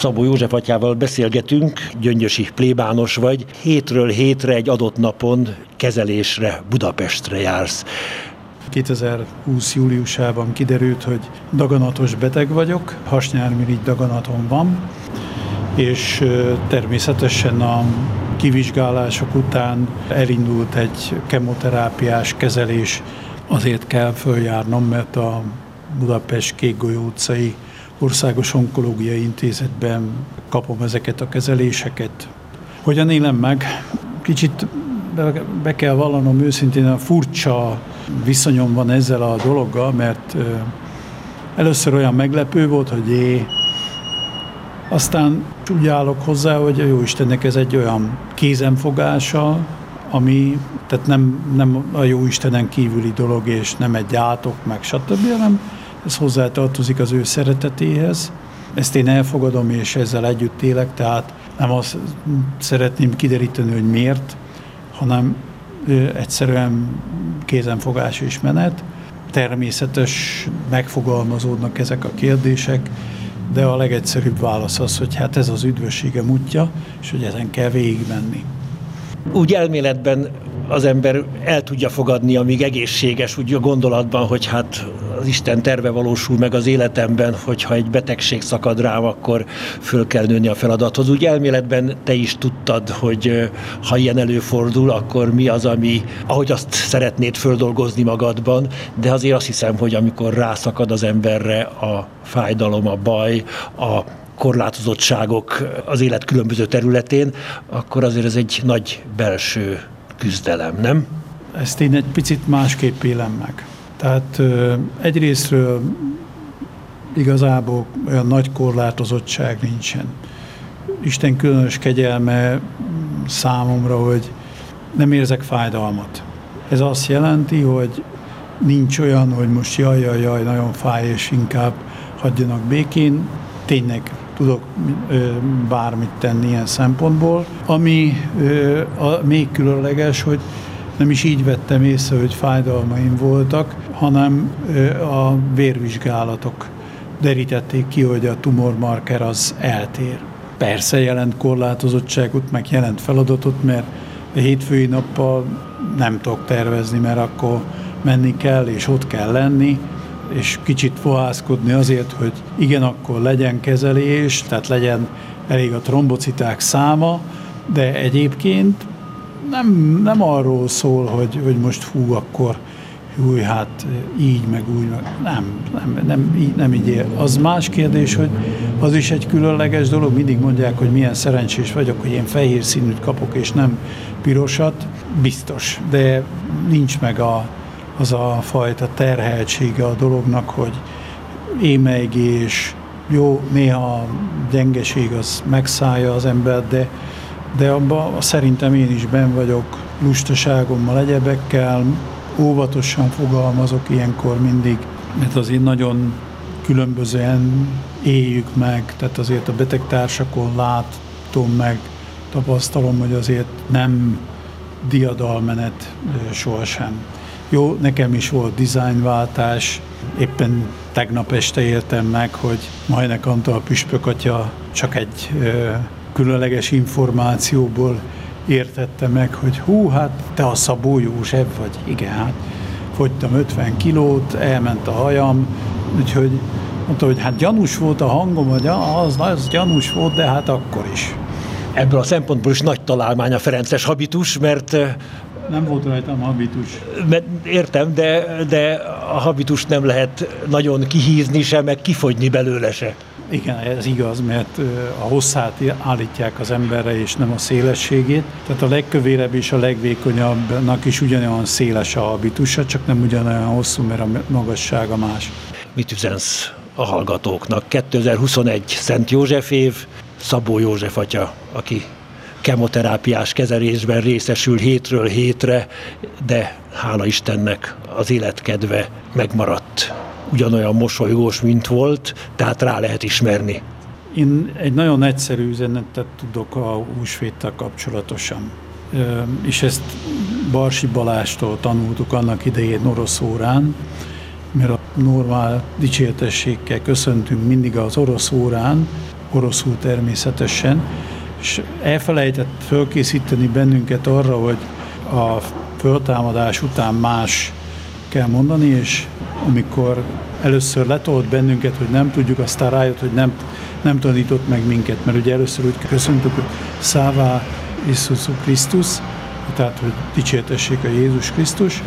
Szabó József atyával beszélgetünk, gyöngyösi plébános vagy, hétről hétre egy adott napon kezelésre Budapestre jársz. 2020. júliusában kiderült, hogy daganatos beteg vagyok, hasnyálmirigy daganatom van, és természetesen a kivizsgálások után elindult egy kemoterápiás kezelés. Azért kell följárnom, mert a Budapest Kékgolyó utcai Országos Onkológiai Intézetben kapom ezeket a kezeléseket. Hogyan élem meg? Kicsit be kell vallanom őszintén, a furcsa viszonyom van ezzel a dologgal, mert először olyan meglepő volt, hogy é, aztán úgy állok hozzá, hogy a jó Istennek ez egy olyan kézenfogása, ami, tehát nem, nem a jó Istenen kívüli dolog, és nem egy átok, meg stb., hanem ez hozzátartozik az ő szeretetéhez. Ezt én elfogadom, és ezzel együtt élek, tehát nem azt szeretném kideríteni, hogy miért, hanem egyszerűen kézenfogás és menet. Természetes megfogalmazódnak ezek a kérdések, de a legegyszerűbb válasz az, hogy hát ez az üdvösségem útja, és hogy ezen kell végigmenni. Úgy elméletben az ember el tudja fogadni, amíg egészséges, úgy a gondolatban, hogy hát az Isten terve valósul meg az életemben, hogyha egy betegség szakad rám, akkor föl kell nőni a feladathoz. Úgy elméletben te is tudtad, hogy ha ilyen előfordul, akkor mi az, ami, ahogy azt szeretnéd földolgozni magadban, de azért azt hiszem, hogy amikor rászakad az emberre a fájdalom, a baj, a korlátozottságok az élet különböző területén, akkor azért ez egy nagy belső küzdelem, nem? Ezt én egy picit másképp élem meg. Tehát egyrésztről igazából olyan nagy korlátozottság nincsen. Isten különös kegyelme számomra, hogy nem érzek fájdalmat. Ez azt jelenti, hogy nincs olyan, hogy most jaj, jaj, jaj, nagyon fáj, és inkább hagyjanak békén. Tényleg tudok bármit tenni ilyen szempontból. Ami a, még különleges, hogy nem is így vettem észre, hogy fájdalmaim voltak, hanem a vérvizsgálatok derítették ki, hogy a tumormarker az eltér. Persze jelent korlátozottságot, meg jelent feladatot, mert a hétfői nappal nem tudok tervezni, mert akkor menni kell, és ott kell lenni, és kicsit fohászkodni azért, hogy igen, akkor legyen kezelés, tehát legyen elég a trombociták száma, de egyébként nem, nem arról szól, hogy, hogy most hú, akkor hú, hát így, meg úgy, meg nem, nem, nem, így, nem így ér. Az más kérdés, hogy az is egy különleges dolog, mindig mondják, hogy milyen szerencsés vagyok, hogy én fehér színűt kapok, és nem pirosat, biztos, de nincs meg a, az a fajta terheltsége a dolognak, hogy émeigés, jó, néha gyengeség az megszállja az embert, de, de abban szerintem én is ben vagyok lustaságommal, egyebekkel, óvatosan fogalmazok ilyenkor mindig, mert azért nagyon különbözően éljük meg, tehát azért a betegtársakon látom meg, tapasztalom, hogy azért nem diadalmenet sohasem. Jó, nekem is volt dizájnváltás, éppen tegnap este értem meg, hogy Majnek Antal Püspök atya csak egy ö, különleges információból értette meg, hogy hú, hát te a Szabó József vagy. Igen, hát fogytam 50 kilót, elment a hajam, úgyhogy mondta, hogy hát gyanús volt a hangom, hogy az, az gyanús volt, de hát akkor is. Ebből a szempontból is nagy találmány a Ferences habitus, mert nem volt rajtam habitus. Értem, de, de a habitus nem lehet nagyon kihízni se, meg kifogyni belőle se. Igen, ez igaz, mert a hosszát állítják az emberre, és nem a szélességét. Tehát a legkövérebb és a legvékonyabbnak is ugyanolyan széles a habitusa, csak nem ugyanolyan hosszú, mert a magassága más. Mit üzensz a hallgatóknak? 2021 Szent József év, Szabó József atya, aki kemoterápiás kezelésben részesül hétről hétre, de hála Istennek az életkedve megmaradt. Ugyanolyan mosolygós, mint volt, tehát rá lehet ismerni. Én egy nagyon egyszerű üzenetet tudok a húsvéttel kapcsolatosan. És ezt Barsi Balástól tanultuk annak idején orosz órán, mert a normál dicsértességgel köszöntünk mindig az orosz órán, oroszul természetesen, és elfelejtett fölkészíteni bennünket arra, hogy a föltámadás után más kell mondani, és amikor először letolt bennünket, hogy nem tudjuk, aztán rájött, hogy nem, nem tanított meg minket, mert ugye először úgy köszöntük, hogy Szává Isus Krisztus, tehát hogy dicsértessék a Jézus Krisztus,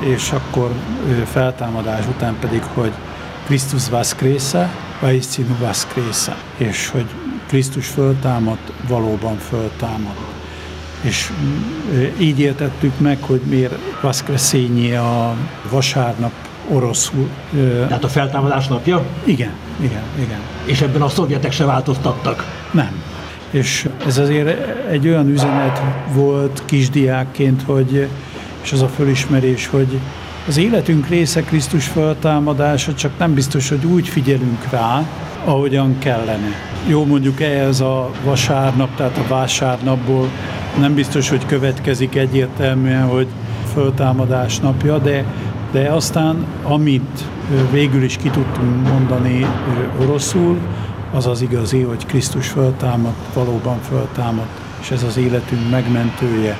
és akkor feltámadás után pedig, hogy Krisztus Vaszkrésze, Vaiscinu Vaszkrésze, és hogy Krisztus föltámadt, valóban föltámadt. És így értettük meg, hogy miért Vaszkreszényi a vasárnap oroszul. Tehát a feltámadás napja? Igen, igen, igen. És ebben a szovjetek se változtattak? Nem. És ez azért egy olyan üzenet volt kisdiákként, hogy, és az a fölismerés, hogy az életünk része Krisztus feltámadása, csak nem biztos, hogy úgy figyelünk rá, ahogyan kellene. Jó, mondjuk ez a vasárnap, tehát a vásárnapból nem biztos, hogy következik egyértelműen, hogy föltámadás napja, de, de aztán amit végül is ki tudtunk mondani oroszul, az az igazi, hogy Krisztus föltámadt, valóban föltámadt, és ez az életünk megmentője,